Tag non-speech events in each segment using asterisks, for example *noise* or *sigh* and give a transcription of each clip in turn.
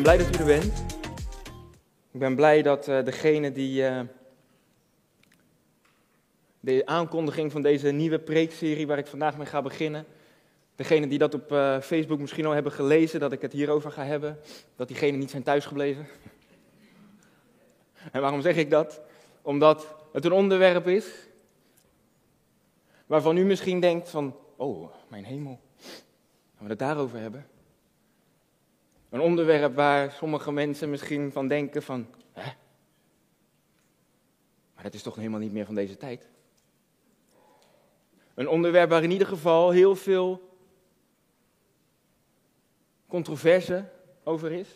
Ik ben blij dat u er bent. Ik ben blij dat uh, degene die uh, de aankondiging van deze nieuwe preekserie waar ik vandaag mee ga beginnen, degene die dat op uh, Facebook misschien al hebben gelezen, dat ik het hierover ga hebben, dat diegenen niet zijn thuisgebleven. *laughs* En waarom zeg ik dat? Omdat het een onderwerp is waarvan u misschien denkt van, oh, mijn hemel, gaan we het daarover hebben? Een onderwerp waar sommige mensen misschien van denken van, hè? Maar dat is toch helemaal niet meer van deze tijd. Een onderwerp waar in ieder geval heel veel controverse over is.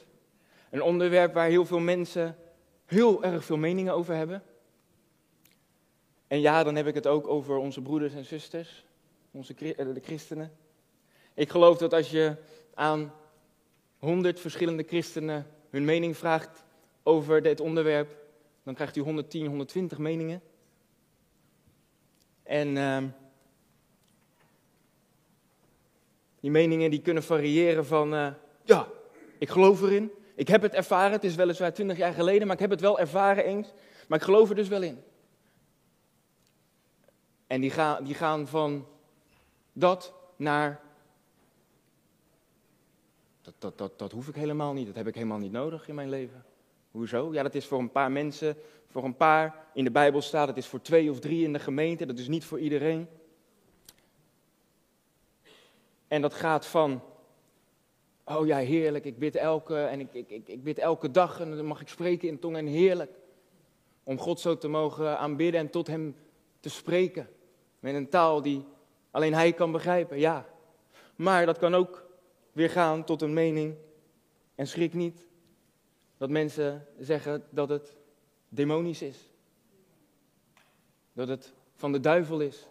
Een onderwerp waar heel veel mensen heel erg veel meningen over hebben. En ja, dan heb ik het ook over onze broeders en zusters, onze, de christenen. Ik geloof dat als je aan honderd verschillende christenen hun mening vraagt over dit onderwerp, dan krijgt u 110, 120 meningen. En uh, die meningen die kunnen variëren van, uh, ja, ik geloof erin, ik heb het ervaren, het is weliswaar 20 jaar geleden, maar ik heb het wel ervaren eens, maar ik geloof er dus wel in. En die gaan, die gaan van dat naar dat, dat, dat, dat hoef ik helemaal niet, dat heb ik helemaal niet nodig in mijn leven. Hoezo? Ja, dat is voor een paar mensen, voor een paar in de Bijbel staat, het is voor twee of drie in de gemeente, dat is niet voor iedereen. En dat gaat van, oh ja, heerlijk, ik bid elke, en ik, ik, ik, ik bid elke dag en dan mag ik spreken in tong en heerlijk. Om God zo te mogen aanbidden en tot Hem te spreken. Met een taal die alleen Hij kan begrijpen, ja. Maar dat kan ook weer gaan tot een mening. En schrik niet dat mensen zeggen dat het demonisch is. Dat het van de duivel is.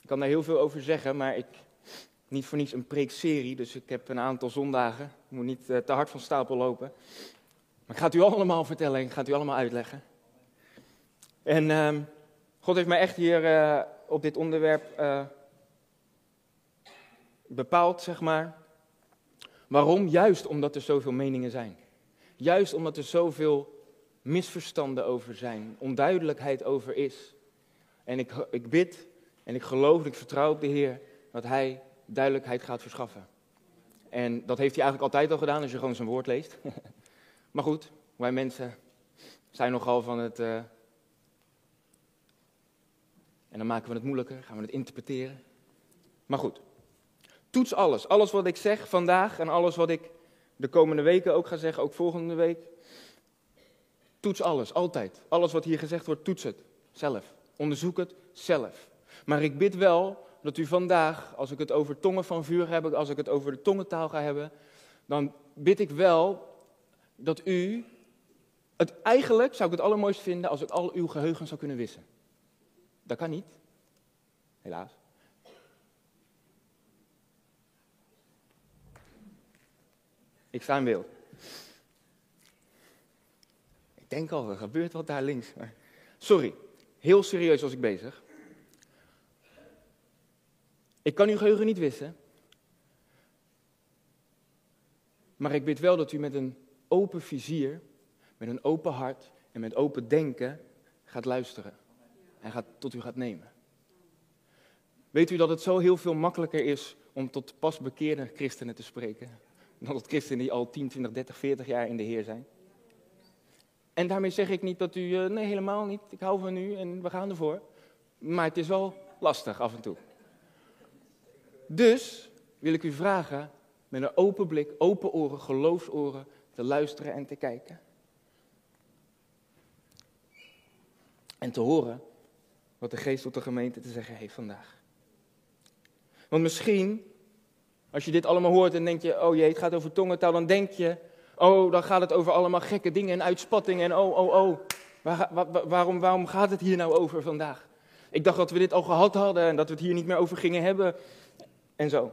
Ik kan daar heel veel over zeggen, maar ik, niet voor niets een preekserie, dus ik heb een aantal zondagen. Ik moet niet uh, te hard van stapel lopen. Maar ik ga het u allemaal vertellen en ik ga het u allemaal uitleggen. En uh, God heeft mij echt hier uh, op dit onderwerp uh, bepaald, zeg maar. Waarom? Juist omdat er zoveel meningen zijn. Juist omdat er zoveel misverstanden over zijn, onduidelijkheid over is. En ik, ik bid en ik geloof, ik vertrouw op de Heer dat Hij duidelijkheid gaat verschaffen. En dat heeft hij eigenlijk altijd al gedaan als je gewoon zijn woord leest. *laughs* maar goed, wij mensen zijn nogal van het uh, en dan maken we het moeilijker, gaan we het interpreteren. Maar goed, toets alles. Alles wat ik zeg vandaag en alles wat ik de komende weken ook ga zeggen, ook volgende week. Toets alles, altijd. Alles wat hier gezegd wordt, toets het zelf. Onderzoek het zelf. Maar ik bid wel dat u vandaag, als ik het over tongen van vuur heb, als ik het over de tongentaal ga hebben, dan bid ik wel dat u het eigenlijk, zou ik het allermooist vinden, als ik al uw geheugen zou kunnen wissen. Dat kan niet. Helaas. Ik sta in beeld. Ik denk al, er gebeurt wat daar links. Sorry, heel serieus was ik bezig. Ik kan uw geheugen niet wissen. Maar ik bid wel dat u met een open vizier, met een open hart en met open denken gaat luisteren en gaat, tot u gaat nemen. Weet u dat het zo heel veel makkelijker is om tot pas bekeerde christenen te spreken, dan tot christenen die al 10, 20, 30, 40 jaar in de Heer zijn? En daarmee zeg ik niet dat u, eh, nee helemaal niet, ik hou van u en we gaan ervoor. Maar het is wel lastig af en toe. Dus wil ik u vragen met een open blik, open oren, geloofsoren te luisteren en te kijken. En te horen wat de geest tot de gemeente te zeggen heeft vandaag. Want misschien, als je dit allemaal hoort en denk je, oh jee, het gaat over tongentaal, dan denk je, oh, dan gaat het over allemaal gekke dingen en uitspattingen en oh, oh, oh. Waar, waarom, waarom gaat het hier nou over vandaag? Ik dacht dat we dit al gehad hadden en dat we het hier niet meer over gingen hebben en zo.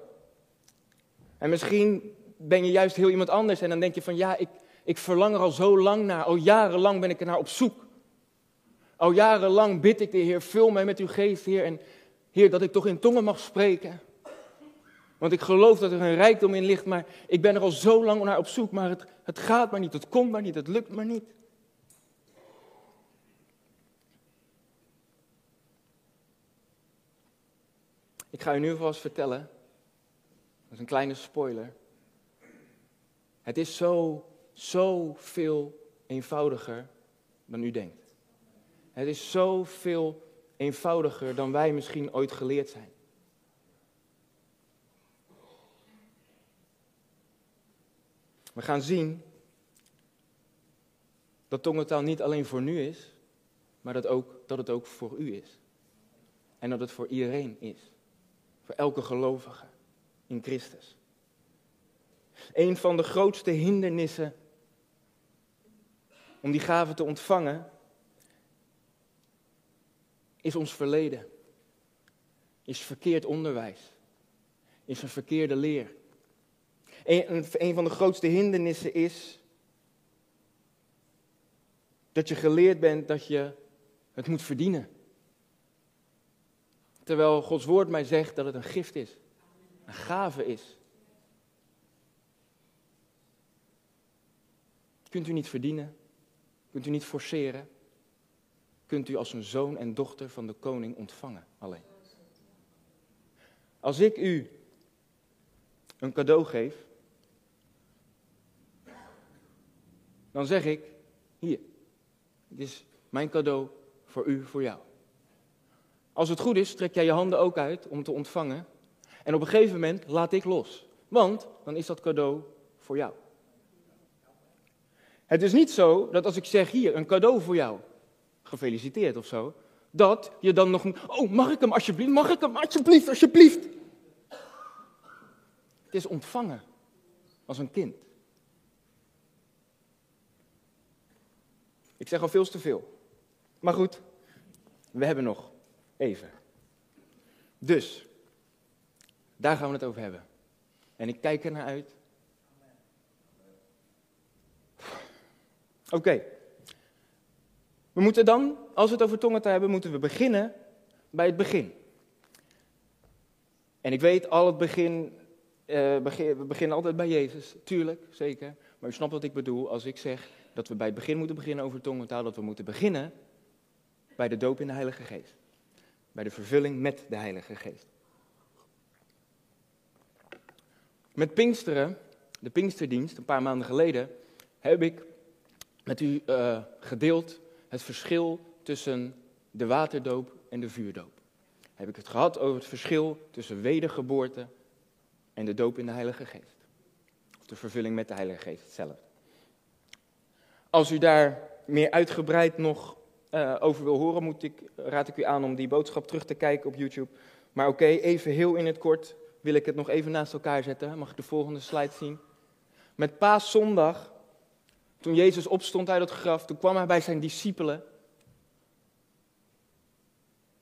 En misschien ben je juist heel iemand anders en dan denk je van, ja, ik, ik verlang er al zo lang naar, al jarenlang ben ik er naar op zoek. Al jarenlang bid ik de Heer, vul mij met uw geest, Heer. En Heer, dat ik toch in tongen mag spreken. Want ik geloof dat er een rijkdom in ligt, maar ik ben er al zo lang naar op zoek, maar het, het gaat maar niet, het komt maar niet, het lukt maar niet. Ik ga u nu vast vertellen, dat is een kleine spoiler. Het is zo, zo veel eenvoudiger dan u denkt. Het is zo veel eenvoudiger dan wij misschien ooit geleerd zijn. We gaan zien dat tongentaal niet alleen voor nu is, maar dat, ook, dat het ook voor u is. En dat het voor iedereen is. Voor elke gelovige in Christus. Een van de grootste hindernissen om die gave te ontvangen is ons verleden. Is verkeerd onderwijs. Is een verkeerde leer. Een, een van de grootste hindernissen is dat je geleerd bent dat je het moet verdienen. Terwijl Gods woord mij zegt dat het een gift is, een gave is. Kunt u niet verdienen, kunt u niet forceren, kunt u als een zoon en dochter van de koning ontvangen alleen. Als ik u een cadeau geef, dan zeg ik, hier, dit is mijn cadeau voor u, voor jou. Als het goed is, trek jij je handen ook uit om te ontvangen. En op een gegeven moment laat ik los. Want dan is dat cadeau voor jou. Het is niet zo dat als ik zeg hier een cadeau voor jou, gefeliciteerd of zo, dat je dan nog. Oh, mag ik hem alsjeblieft? Mag ik hem alsjeblieft, alsjeblieft? Het is ontvangen als een kind. Ik zeg al veel te veel. Maar goed, we hebben nog even. Dus, daar gaan we het over hebben. En ik kijk er naar uit. Oké. We moeten dan, als we het over tongen te hebben, moeten we beginnen bij het begin. En ik weet, al het begin, uh, begin, we beginnen altijd bij Jezus, tuurlijk, zeker. Maar u snapt wat ik bedoel als ik zeg dat we bij het begin moeten beginnen over tongentaal, dat we moeten beginnen bij de doop in de Heilige Geest. Bij de vervulling met de Heilige Geest. Met Pinksteren, de Pinksterdienst, een paar maanden geleden, heb ik met u uh, gedeeld het verschil tussen de waterdoop en de vuurdoop. Heb ik het gehad over het verschil tussen wedergeboorte en de doop in de Heilige Geest. Of de vervulling met de Heilige Geest zelf. Als u daar meer uitgebreid nog uh, over wil horen, moet ik, raad ik u aan om die boodschap terug te kijken op YouTube. Maar oké, even heel in het kort wil ik het nog even naast elkaar zetten. Mag ik de volgende slide zien? Met paaszondag, toen Jezus opstond uit het graf, toen kwam hij bij zijn discipelen.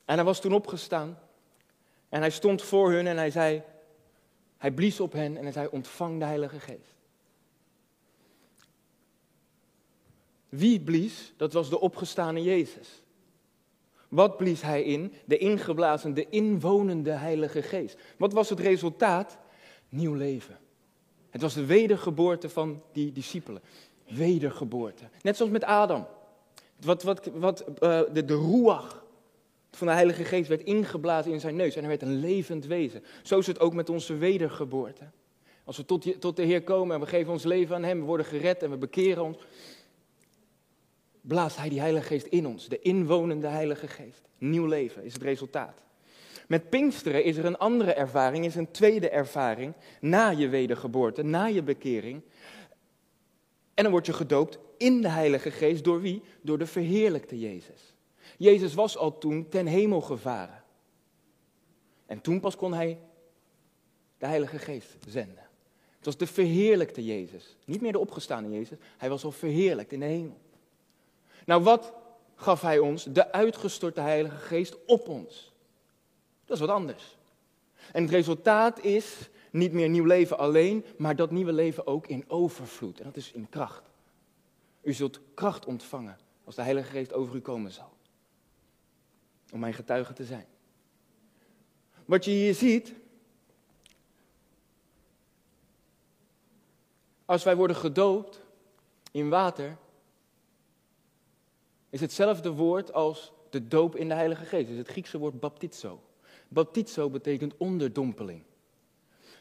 En hij was toen opgestaan. En hij stond voor hun en hij zei, hij blies op hen en hij zei, ontvang de Heilige Geest. Wie blies? Dat was de opgestane Jezus. Wat blies hij in? De ingeblazen, de inwonende Heilige Geest. Wat was het resultaat? Nieuw leven. Het was de wedergeboorte van die discipelen. Wedergeboorte. Net zoals met Adam. Wat, wat, wat, uh, de, de van de Heilige Geest werd ingeblazen in zijn neus en hij werd een levend wezen. Zo is het ook met onze wedergeboorte. Als we tot, tot de Heer komen en we geven ons leven aan Hem, we worden gered en we bekeren ons, blaast Hij die Heilige Geest in ons, de inwonende Heilige Geest. Nieuw leven is het resultaat. Met Pinksteren is er een andere ervaring, is een tweede ervaring na je wedergeboorte, na je bekering. En dan word je gedoopt in de Heilige Geest door wie? Door de verheerlijkte Jezus. Jezus was al toen ten hemel gevaren. En toen pas kon hij de Heilige Geest zenden. Het was de verheerlijkte Jezus. Niet meer de opgestane Jezus. Hij was al verheerlijkt in de hemel. Nou, wat gaf hij ons? De uitgestorte Heilige Geest op ons. Dat is wat anders. En het resultaat is niet meer nieuw leven alleen, maar dat nieuwe leven ook in overvloed. En dat is in kracht. U zult kracht ontvangen als de Heilige Geest over u komen zal. Om mijn getuige te zijn. Wat je hier ziet, als wij worden gedoopt in water, is hetzelfde woord als de doop in de Heilige Geest. Het is het Griekse woord baptizo. Baptizo betekent onderdompeling.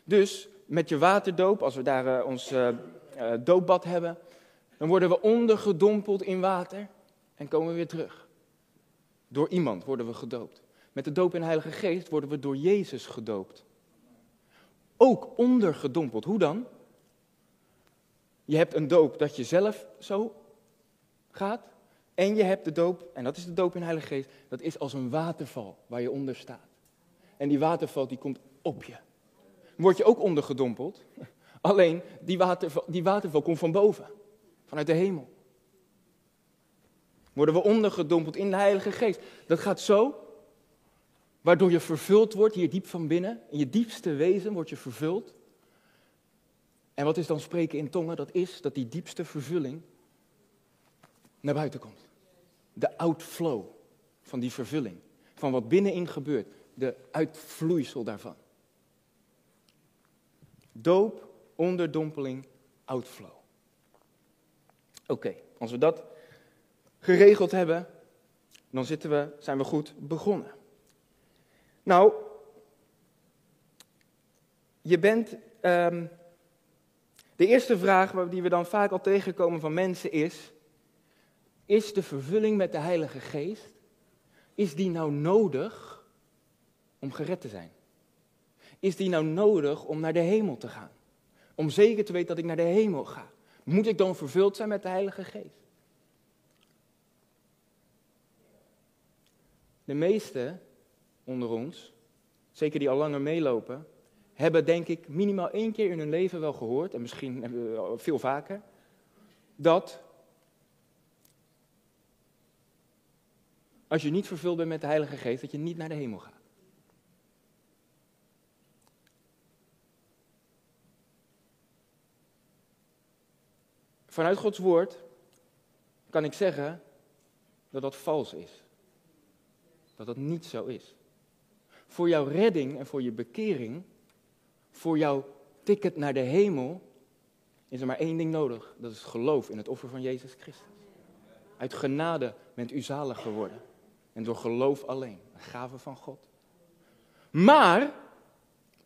Dus met je waterdoop, als we daar uh, ons uh, uh, doopbad hebben, dan worden we ondergedompeld in water en komen we weer terug. Door iemand worden we gedoopt. Met de doop in de Heilige Geest worden we door Jezus gedoopt. Ook ondergedompeld. Hoe dan? Je hebt een doop dat je zelf zo gaat. En je hebt de doop, en dat is de doop in de Heilige Geest, dat is als een waterval waar je onder staat. En die waterval die komt op je. Word je ook ondergedompeld. *laughs* Alleen die waterval, die waterval komt van boven, vanuit de hemel. Worden we ondergedompeld in de Heilige Geest. Dat gaat zo, waardoor je vervuld wordt hier diep van binnen. In je diepste wezen word je vervuld. En wat is dan spreken in tongen? Dat is dat die diepste vervulling naar buiten komt. De outflow van die vervulling. Van wat binnenin gebeurt. De uitvloeisel daarvan. Doop, onderdompeling, outflow. Oké, als we dat geregeld hebben, dan zitten we, zijn we goed begonnen. Nou, je bent. Um, de eerste vraag die we dan vaak al tegenkomen van mensen is: Is de vervulling met de Heilige Geest, is die nou nodig om gered te zijn? Is die nou nodig om naar de hemel te gaan? Om zeker te weten dat ik naar de hemel ga. Moet ik dan vervuld zijn met de Heilige Geest? De meesten onder ons, zeker die al langer meelopen, hebben denk ik minimaal één keer in hun leven wel gehoord, en misschien *laughs* veel vaker, dat als je niet vervuld bent met de Heilige Geest, dat je niet naar de hemel gaat. Vanuit Gods woord kan ik zeggen dat dat vals is. Dat dat niet zo is. Voor jouw redding en voor je bekering, voor jouw ticket naar de hemel, is er maar één ding nodig. Dat is geloof in het offer van Jezus Christus. Uit genade bent u zalig geworden. En door geloof alleen. Een gave van God. Maar,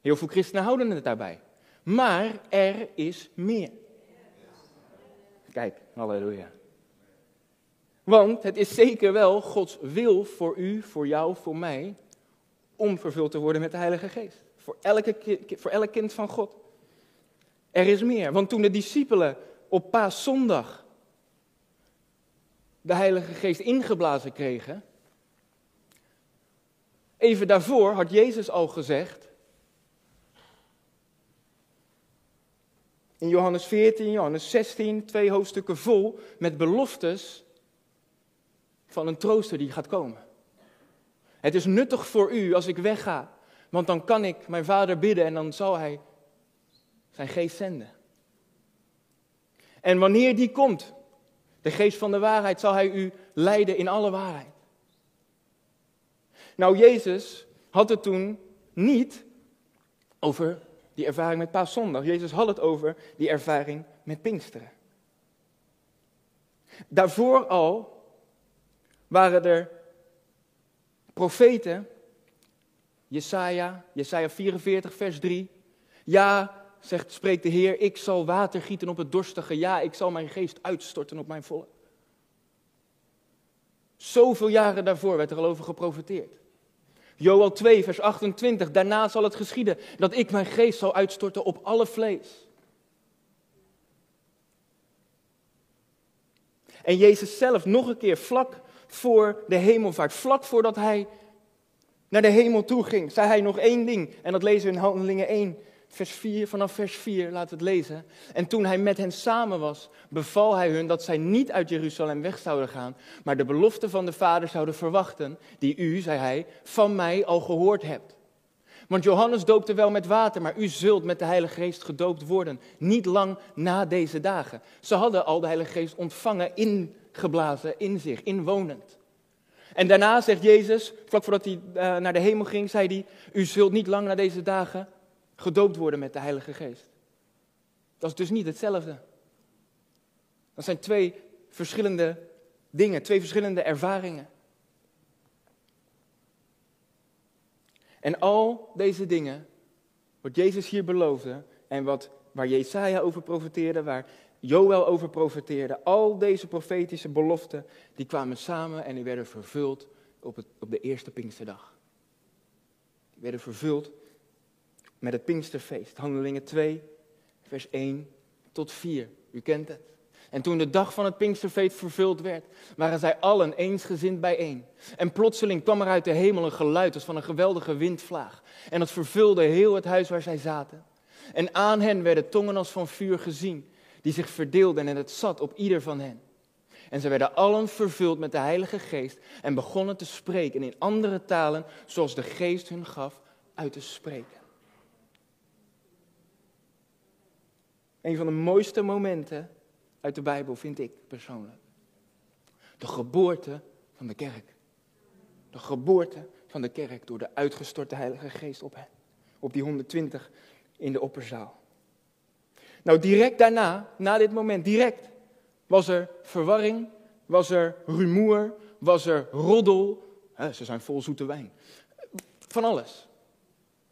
heel veel christenen houden het daarbij. Maar er is meer. Kijk, halleluja. Want het is zeker wel Gods wil voor u, voor jou, voor mij, om vervuld te worden met de Heilige Geest. Voor, elke, voor elk kind van God. Er is meer. Want toen de discipelen op paaszondag de Heilige Geest ingeblazen kregen, even daarvoor had Jezus al gezegd, in Johannes 14, Johannes 16, twee hoofdstukken vol met beloftes van een trooster die gaat komen. Het is nuttig voor u als ik wegga, want dan kan ik mijn vader bidden en dan zal hij zijn geest zenden. En wanneer die komt, de geest van de waarheid, zal hij u leiden in alle waarheid. Nou, Jezus had het toen niet over die ervaring met Paaszondag. Jezus had het over die ervaring met Pinksteren. Daarvoor al waren er profeten, Jesaja, Jesaja 44, vers 3. Ja, zegt, spreekt de Heer, ik zal water gieten op het dorstige. Ja, ik zal mijn geest uitstorten op mijn volk. Zoveel jaren daarvoor werd er al over geprofeteerd. Joel 2, vers 28. Daarna zal het geschieden dat ik mijn geest zal uitstorten op alle vlees. En Jezus zelf nog een keer vlak voor de hemelvaart, vlak voordat hij naar de hemel toe ging, zei hij nog één ding. En dat lezen we in Handelingen 1, vers 4, vanaf vers 4, laat het lezen. En toen hij met hen samen was, beval hij hun dat zij niet uit Jeruzalem weg zouden gaan, maar de belofte van de Vader zouden verwachten, die u, zei hij, van mij al gehoord hebt. Want Johannes doopte wel met water, maar u zult met de Heilige Geest gedoopt worden, niet lang na deze dagen. Ze hadden al de Heilige Geest ontvangen, ingeblazen in zich, inwonend. En daarna zegt Jezus, vlak voordat hij uh, naar de hemel ging, zei hij, u zult niet lang na deze dagen gedoopt worden met de Heilige Geest. Dat is dus niet hetzelfde. Dat zijn twee verschillende dingen, twee verschillende ervaringen. En al deze dingen, wat Jezus hier beloofde en wat, waar Jesaja over profeteerde, waar Joël over profeteerde, al deze profetische beloften, die kwamen samen en die werden vervuld op, het, op de eerste Pinksterdag. Die werden vervuld met het Pinksterfeest. Handelingen 2, vers 1 tot 4. U kent het. En toen de dag van het Pinksterfeest vervuld werd, waren zij allen eensgezind bijeen. En plotseling kwam er uit de hemel een geluid als van een geweldige windvlaag. En dat vervulde heel het huis waar zij zaten. En aan hen werden tongen als van vuur gezien, die zich verdeelden en het zat op ieder van hen. En ze werden allen vervuld met de Heilige Geest en begonnen te spreken in andere talen, zoals de Geest hun gaf uit te spreken. Een van de mooiste momenten uit de Bijbel vind ik persoonlijk. De geboorte van de kerk. De geboorte van de kerk door de uitgestorte Heilige Geest op hen. Op die 120 in de opperzaal. Nou, direct daarna, na dit moment, direct, was er verwarring, was er rumoer, was er roddel. ze zijn vol zoete wijn. Van alles.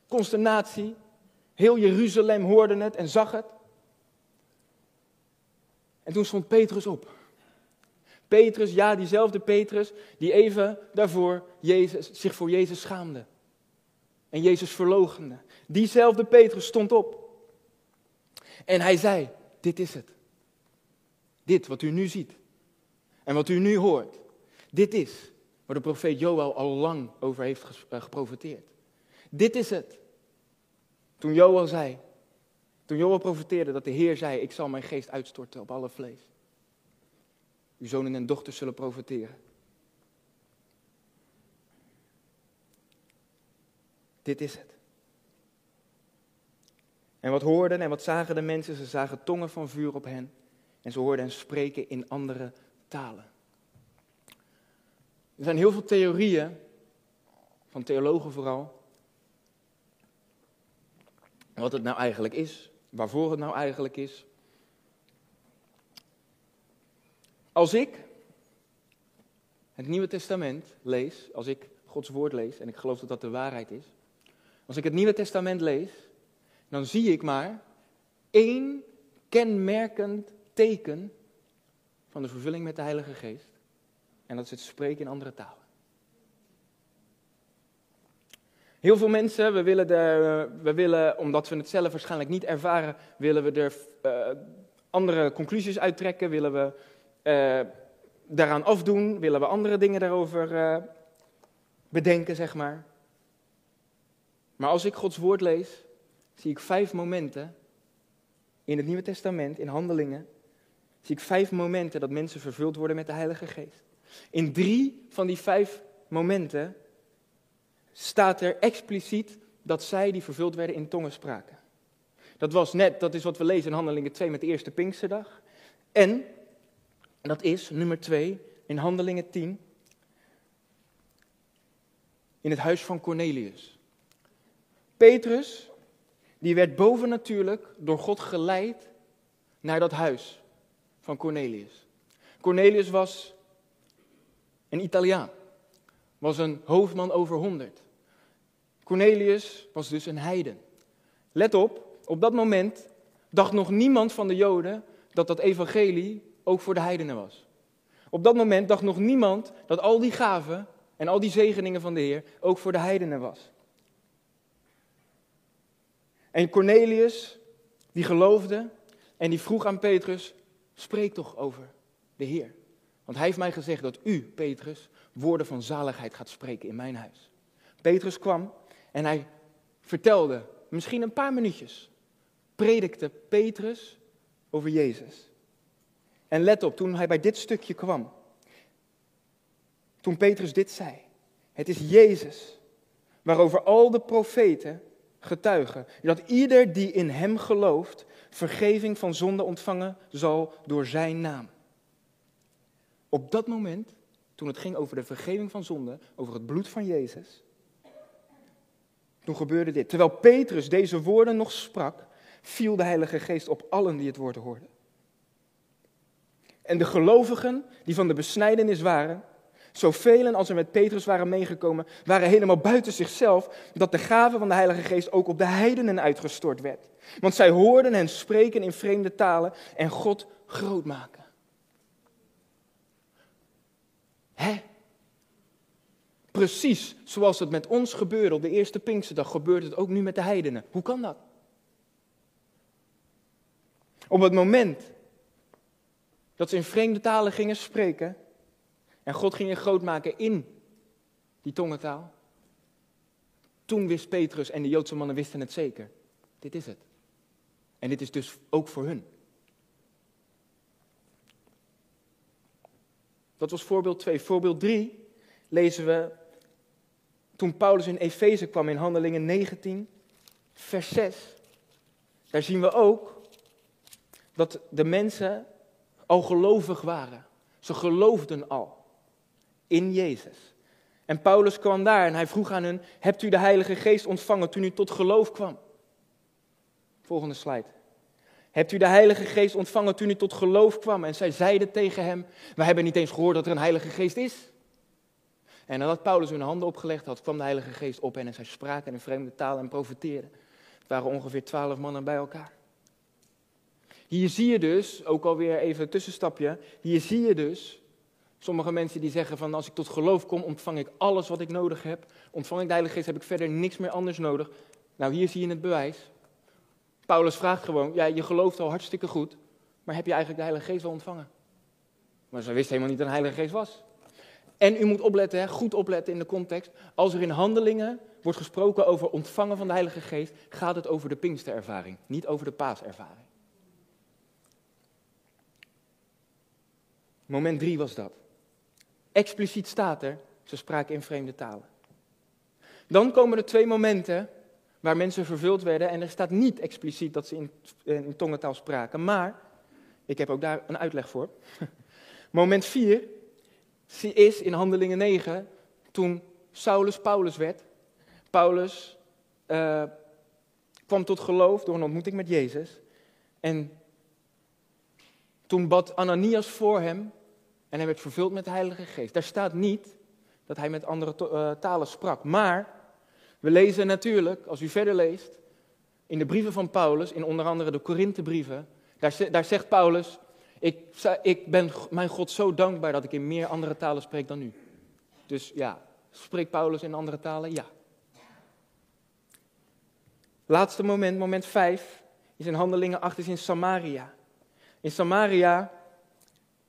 Consternatie. Heel Jeruzalem hoorde het en zag het. En toen stond Petrus op. Petrus, ja, diezelfde Petrus, die even daarvoor Jezus, zich voor Jezus schaamde. En Jezus verlogende. Diezelfde Petrus stond op. En hij zei, dit is het. Dit wat u nu ziet. En wat u nu hoort. Dit is waar de profeet Joël al lang over heeft eh, geprofeteerd. Dit is het. Toen Joël zei, toen Joel profeteerde dat de Heer zei, ik zal mijn geest uitstorten op alle vlees. Uw zonen en dochters zullen profeteren. Dit is het. En wat hoorden en wat zagen de mensen? Ze zagen tongen van vuur op hen. En ze hoorden hen spreken in andere talen. Er zijn heel veel theorieën, van theologen vooral, wat het nou eigenlijk is waarvoor het nou eigenlijk is. Als ik het Nieuwe Testament lees, als ik Gods woord lees, en ik geloof dat dat de waarheid is, als ik het Nieuwe Testament lees, dan zie ik maar één kenmerkend teken van de vervulling met de Heilige Geest. En dat is het spreken in andere talen. Heel veel mensen, we willen, we willen, omdat we het zelf waarschijnlijk niet ervaren, willen we er uh, andere conclusies uittrekken, willen we uh, daaraan afdoen, willen we andere dingen daarover uh, bedenken, zeg maar. Maar als ik Gods woord lees, zie ik vijf momenten in het Nieuwe Testament, in handelingen, zie ik vijf momenten dat mensen vervuld worden met de Heilige Geest. In drie van die vijf momenten staat er expliciet dat zij die vervuld werden in tongen spraken. Dat was net, dat is wat we lezen in Handelingen 2 met de eerste Pinksterdag. En dat is nummer 2 in Handelingen 10 in het huis van Cornelius. Petrus, die werd bovennatuurlijk door God geleid naar dat huis van Cornelius. Cornelius was een Italiaan, was een hoofdman over honderd. Cornelius was dus een heiden. Let op, op dat moment dacht nog niemand van de Joden dat dat evangelie ook voor de heidenen was. Op dat moment dacht nog niemand dat al die gaven en al die zegeningen van de Heer ook voor de heidenen was. En Cornelius, die geloofde en die vroeg aan Petrus, spreek toch over de Heer. Want hij heeft mij gezegd dat u, Petrus, woorden van zaligheid gaat spreken in mijn huis. Petrus kwam en hij vertelde, misschien een paar minuutjes, predikte Petrus over Jezus. En let op, toen hij bij dit stukje kwam, toen Petrus dit zei, het is Jezus waarover al de profeten getuigen, dat ieder die in hem gelooft, vergeving van zonde ontvangen zal door zijn naam. Op dat moment, toen het ging over de vergeving van zonde, over het bloed van Jezus, toen gebeurde dit. Terwijl Petrus deze woorden nog sprak, viel de Heilige Geest op allen die het woord hoorden. En de gelovigen die van de besnijdenis waren, zoveel als er met Petrus waren meegekomen, waren helemaal buiten zichzelf dat de gave van de Heilige Geest ook op de heidenen uitgestort werd. Want zij hoorden hen spreken in vreemde talen en God groot maken. Hè? Precies zoals het met ons gebeurde op de eerste Pinksterdag, gebeurt het ook nu met de heidenen. Hoe kan dat? Op het moment dat ze in vreemde talen gingen spreken en God ging je groot maken in die tongentaal, toen wist Petrus en de Joodse mannen wisten het zeker. Dit is het. En dit is dus ook voor hun. Dat was voorbeeld 2. Voorbeeld 3 lezen we toen Paulus in Efeze kwam in Handelingen 19, vers 6. Daar zien we ook dat de mensen al gelovig waren. Ze geloofden al in Jezus. En Paulus kwam daar en hij vroeg aan hen: Hebt u de Heilige Geest ontvangen toen u tot geloof kwam? Volgende slide. Hebt u de Heilige Geest ontvangen toen u tot geloof kwam? En zij zeiden tegen hem: We hebben niet eens gehoord dat er een Heilige Geest is. En nadat Paulus hun handen opgelegd had, kwam de Heilige Geest op hen en zij spraken in vreemde taal en profeteerden. Het waren ongeveer twaalf mannen bij elkaar. Hier zie je dus, ook alweer even een tussenstapje, hier zie je dus sommige mensen die zeggen van als ik tot geloof kom, ontvang ik alles wat ik nodig heb. Ontvang ik de Heilige Geest, heb ik verder niks meer anders nodig. Nou, hier zie je het bewijs. Paulus vraagt gewoon, ja, je gelooft al hartstikke goed, maar heb je eigenlijk de Heilige Geest wel ontvangen? Maar ze wisten helemaal niet dat een Heilige Geest was. En u moet opletten, goed opletten in de context. Als er in handelingen wordt gesproken over ontvangen van de Heilige Geest, gaat het over de Pinksterervaring, niet over de Paaservaring. Moment drie was dat. Expliciet staat er, ze spraken in vreemde talen. Dan komen er twee momenten waar mensen vervuld werden en er staat niet expliciet dat ze in, in tongentaal spraken, maar ik heb ook daar een uitleg voor. *laughs* Moment 4 is in Handelingen 9 toen Saulus Paulus werd. Paulus uh, kwam tot geloof door een ontmoeting met Jezus. En toen bad Ananias voor hem en hij werd vervuld met de Heilige Geest. Daar staat niet dat hij met andere uh, talen sprak, maar we lezen natuurlijk, als u verder leest, in de brieven van Paulus, in onder andere de Korinthebrieven, daar, daar zegt Paulus, ik, ik ben mijn God zo dankbaar dat ik in meer andere talen spreek dan u. Dus ja, spreekt Paulus in andere talen? Ja. Laatste moment, moment 5, is in Handelingen 8, is in Samaria. In Samaria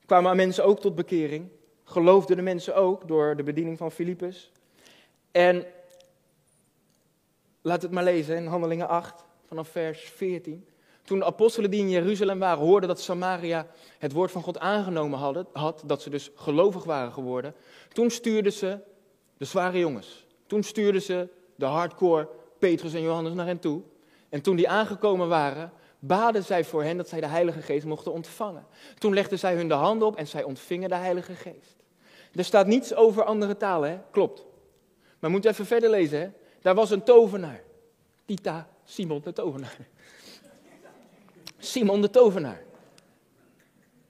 kwamen mensen ook tot bekering. Geloofden de mensen ook door de bediening van Filippus. En laat het maar lezen in Handelingen 8, vanaf vers 14. Toen de apostelen die in Jeruzalem waren hoorden dat Samaria het woord van God aangenomen hadden, had, dat ze dus gelovig waren geworden, toen stuurden ze de zware jongens. Toen stuurden ze de hardcore Petrus en Johannes naar hen toe. En toen die aangekomen waren, baden zij voor hen dat zij de Heilige Geest mochten ontvangen. Toen legden zij hun de handen op en zij ontvingen de Heilige Geest. Er staat niets over andere talen, hè? klopt. Maar moet even verder lezen, hè? Daar was een tovenaar. Tita Simon de tovenaar. Simon de tovenaar.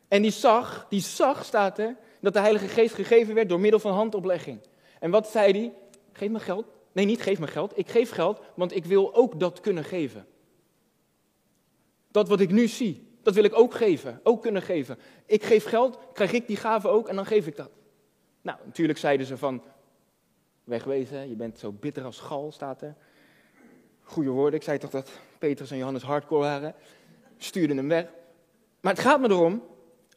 En die zag, die zag, staat er, dat de Heilige Geest gegeven werd door middel van handoplegging. En wat zei hij? Geef me geld. Nee, niet geef me geld. Ik geef geld, want ik wil ook dat kunnen geven. Dat wat ik nu zie, dat wil ik ook geven, ook kunnen geven. Ik geef geld, krijg ik die gave ook en dan geef ik dat. Nou, natuurlijk zeiden ze van, wegwezen, je bent zo bitter als gal, staat er. Goeie woorden, ik zei toch dat Petrus en Johannes hardcore waren stuurden hem weg. Maar het gaat me erom,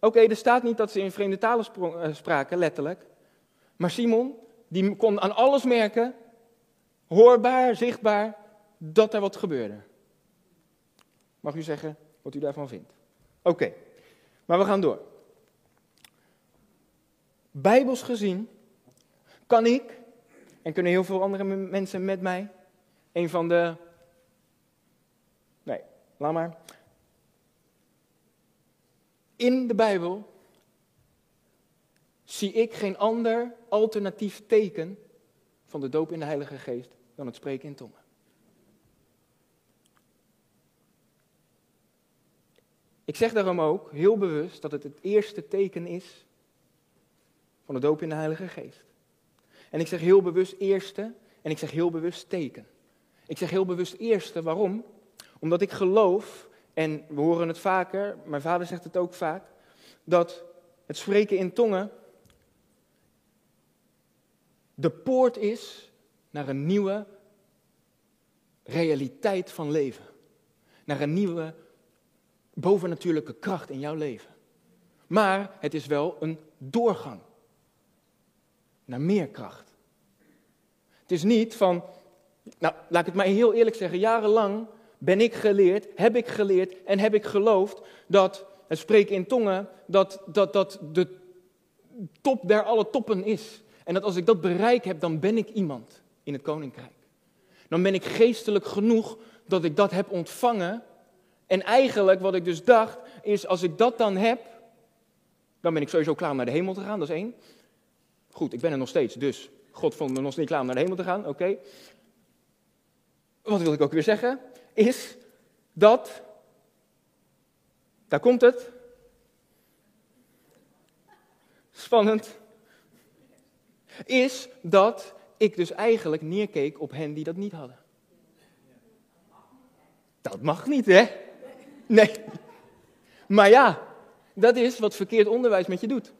oké, er staat niet dat ze in vreemde talen eh, spraken, letterlijk. Maar Simon, die kon aan alles merken, hoorbaar, zichtbaar, dat er wat gebeurde. Mag u zeggen wat u daarvan vindt? Oké, maar we gaan door. Bijbels gezien kan ik, en kunnen heel veel andere mensen met mij, een van de. Nee, laat maar in de Bijbel zie ik geen ander alternatief teken van de doop in de Heilige Geest dan het spreken in tongen. Ik zeg daarom ook heel bewust dat het het eerste teken is van de doop in de Heilige Geest. En ik zeg heel bewust eerste en ik zeg heel bewust teken. Ik zeg heel bewust eerste, waarom? Omdat ik geloof, en we horen het vaker, mijn vader zegt het ook vaak, dat het spreken in tongen de poort is naar een nieuwe realiteit van leven. Naar een nieuwe bovennatuurlijke kracht in jouw leven. Maar het is wel een doorgang naar meer kracht. Het is niet van, nou laat ik het maar heel eerlijk zeggen, jarenlang ben ik geleerd, heb ik geleerd en heb ik geloofd dat het spreken in tongen, dat, dat, dat de top der alle toppen is. En dat als ik dat bereik heb, dan ben ik iemand in het koninkrijk. Dan ben ik geestelijk genoeg dat ik dat heb ontvangen. En eigenlijk wat ik dus dacht, is als ik dat dan heb, dan ben ik sowieso klaar om naar de hemel te gaan, dat is één. Goed, ik ben er nog steeds, dus God vond me nog niet klaar om naar de hemel te gaan, oké. Wat wil ik ook weer zeggen, is dat, daar komt het, spannend, is dat ik dus eigenlijk neerkeek op hen die dat niet hadden. Dat mag niet, hè? Nee. Maar ja, dat is wat verkeerd onderwijs met je doet.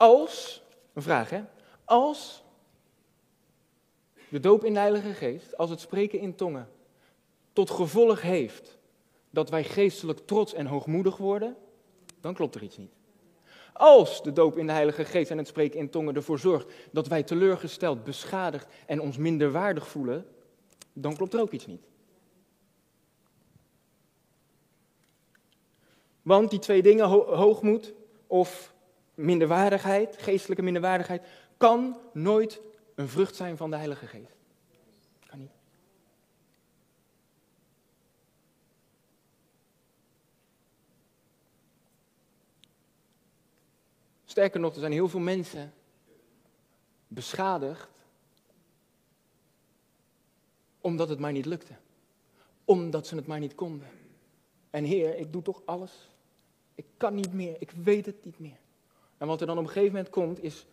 Als, een vraag hè, als de doop in de Heilige Geest, als het spreken in tongen, tot gevolg heeft dat wij geestelijk trots en hoogmoedig worden, dan klopt er iets niet. Als de doop in de Heilige Geest en het spreken in tongen ervoor zorgt dat wij teleurgesteld, beschadigd en ons minderwaardig voelen, dan klopt er ook iets niet. Want die twee dingen, hoogmoed of minderwaardigheid, geestelijke minderwaardigheid, kan nooit een vrucht zijn van de Heilige Geest. Kan niet. Sterker nog, er zijn heel veel mensen beschadigd omdat het maar niet lukte. Omdat ze het maar niet konden. En Heer, ik doe toch alles. Ik kan niet meer, ik weet het niet meer. En wat er dan op een gegeven moment komt, is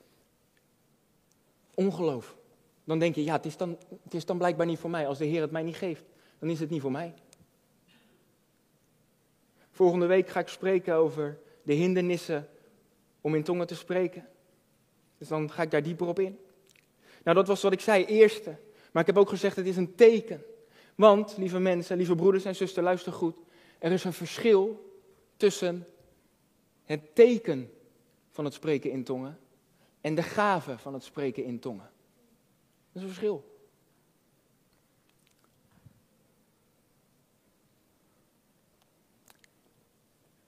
ongeloof. Dan denk je, ja, het is dan, het is dan blijkbaar niet voor mij. Als de Heer het mij niet geeft, dan is het niet voor mij. Volgende week ga ik spreken over de hindernissen om in tongen te spreken. Dus dan ga ik daar dieper op in. Nou, dat was wat ik zei, eerste. Maar ik heb ook gezegd, het is een teken. Want, lieve mensen, lieve broeders en zusters, luister goed. Er is een verschil tussen het teken van het spreken in tongen en de gave van het spreken in tongen. Dat is een verschil.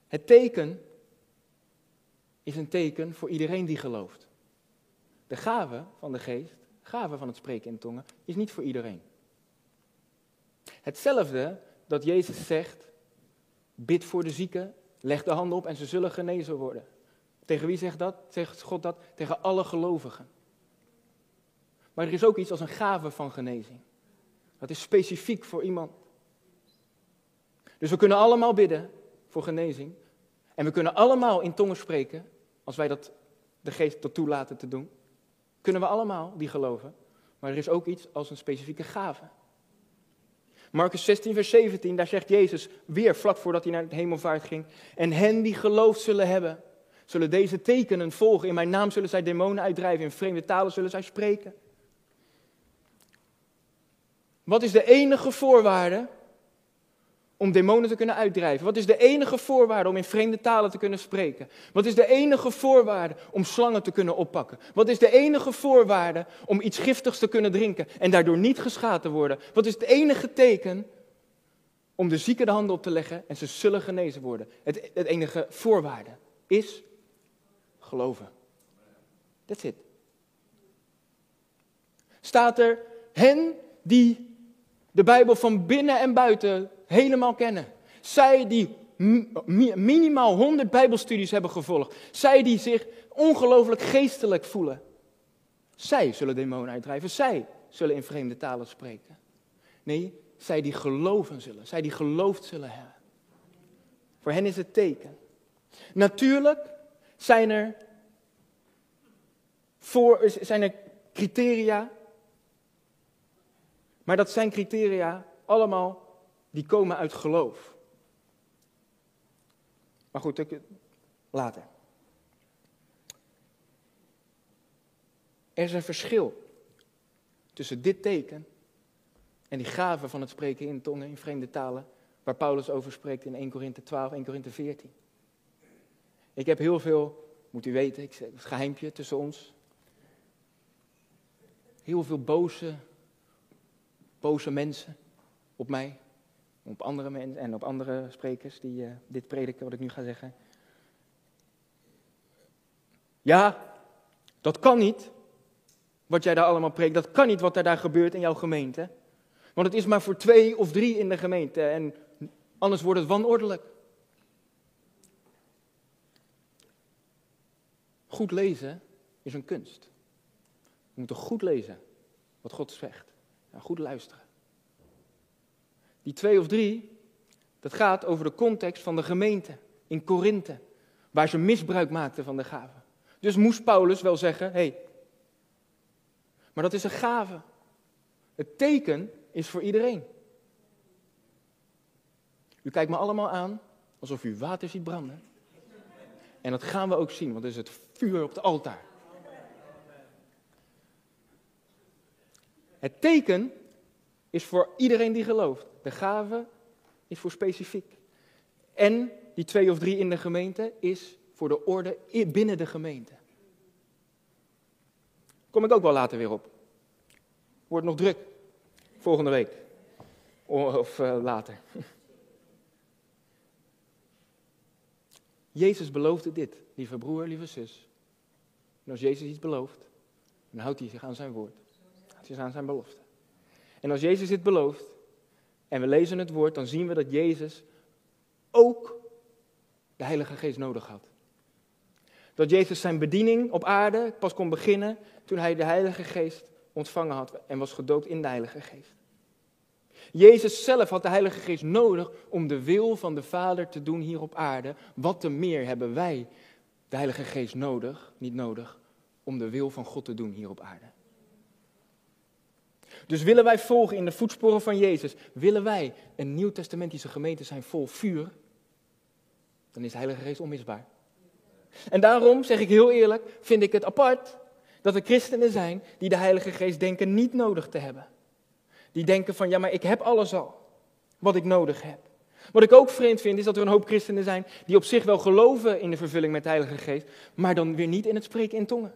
Het teken is een teken voor iedereen die gelooft. De gave van de geest, gave van het spreken in tongen, is niet voor iedereen. Hetzelfde dat Jezus zegt, bid voor de zieken, leg de handen op en ze zullen genezen worden. Tegen wie zegt dat? Zegt God dat? Tegen alle gelovigen. Maar er is ook iets als een gave van genezing. Dat is specifiek voor iemand. Dus we kunnen allemaal bidden voor genezing. En we kunnen allemaal in tongen spreken, als wij dat de geest tot toelaten te doen. Kunnen we allemaal die geloven. Maar er is ook iets als een specifieke gave. Marcus 16, vers 17, daar zegt Jezus weer vlak voordat hij naar het hemelvaart ging. En hen die geloofd zullen hebben, zullen deze tekenen volgen. In mijn naam zullen zij demonen uitdrijven, in vreemde talen zullen zij spreken. Wat is de enige voorwaarde om demonen te kunnen uitdrijven? Wat is de enige voorwaarde om in vreemde talen te kunnen spreken? Wat is de enige voorwaarde om slangen te kunnen oppakken? Wat is de enige voorwaarde om iets giftigs te kunnen drinken en daardoor niet geschaad te worden? Wat is het enige teken om de zieken de handen op te leggen en ze zullen genezen worden? Het, het enige voorwaarde is geloven. That's it. Staat er hen die de Bijbel van binnen en buiten helemaal kennen. Zij die minimaal 100 Bijbelstudies hebben gevolgd. Zij die zich ongelooflijk geestelijk voelen. Zij zullen demonen uitdrijven. Zij zullen in vreemde talen spreken. Nee, zij die geloven zullen. Zij die geloofd zullen hebben. Voor hen is het teken. Natuurlijk zijn er, voor, zijn er criteria. Maar dat zijn criteria allemaal die komen uit geloof. Maar goed, later. Er is een verschil tussen dit teken en die gave van het spreken in tongen in vreemde talen, waar Paulus over spreekt in 1 Korinthe 12, 1 Korinthe 14. Ik heb heel veel, moet u weten, ik zeg, het geheimpje tussen ons. Heel veel boze, boze mensen op mij, op andere mensen en op andere sprekers die uh, dit prediken, wat ik nu ga zeggen. Ja, dat kan niet, wat jij daar allemaal preekt. Dat kan niet wat er daar gebeurt in jouw gemeente. Want het is maar voor twee of drie in de gemeente en anders wordt het wanordelijk. Goed lezen is een kunst. We moeten goed lezen wat God zegt. En goed luisteren. Die twee of drie, dat gaat over de context van de gemeente in Korinthe, waar ze misbruik maakten van de gave. Dus moest Paulus wel zeggen, hey, maar dat is een gave. Het teken is voor iedereen. U kijkt me allemaal aan alsof u water ziet branden. En dat gaan we ook zien, want het is het vuur op het altaar. Het teken is voor iedereen die gelooft. De gave is voor specifiek. En die twee of drie in de gemeente is voor de orde binnen de gemeente. Kom ik ook wel later weer op. Wordt nog druk. Volgende week. Of uh, later. *laughs* Jezus beloofde dit, lieve broer, lieve zus. En als Jezus iets belooft, dan houdt hij zich aan zijn woord. Hij zich aan zijn belofte. En als Jezus dit belooft, en we lezen het woord, dan zien we dat Jezus ook de Heilige Geest nodig had. Dat Jezus zijn bediening op aarde pas kon beginnen toen hij de Heilige Geest ontvangen had en was gedoopt in de Heilige Geest. Jezus zelf had de Heilige Geest nodig om de wil van de Vader te doen hier op aarde. Wat te meer hebben wij de Heilige Geest nodig, niet nodig, om de wil van God te doen hier op aarde. Dus willen wij volgen in de voetsporen van Jezus, willen wij een nieuwtestamentische gemeente zijn vol vuur, dan is de Heilige Geest onmisbaar. En daarom, zeg ik heel eerlijk, vind ik het apart dat er christenen zijn die de Heilige Geest denken niet nodig te hebben. Die denken van, ja maar ik heb alles al, wat ik nodig heb. Wat ik ook vreemd vind, is dat er een hoop christenen zijn die op zich wel geloven in de vervulling met de Heilige Geest, maar dan weer niet in het spreken in tongen.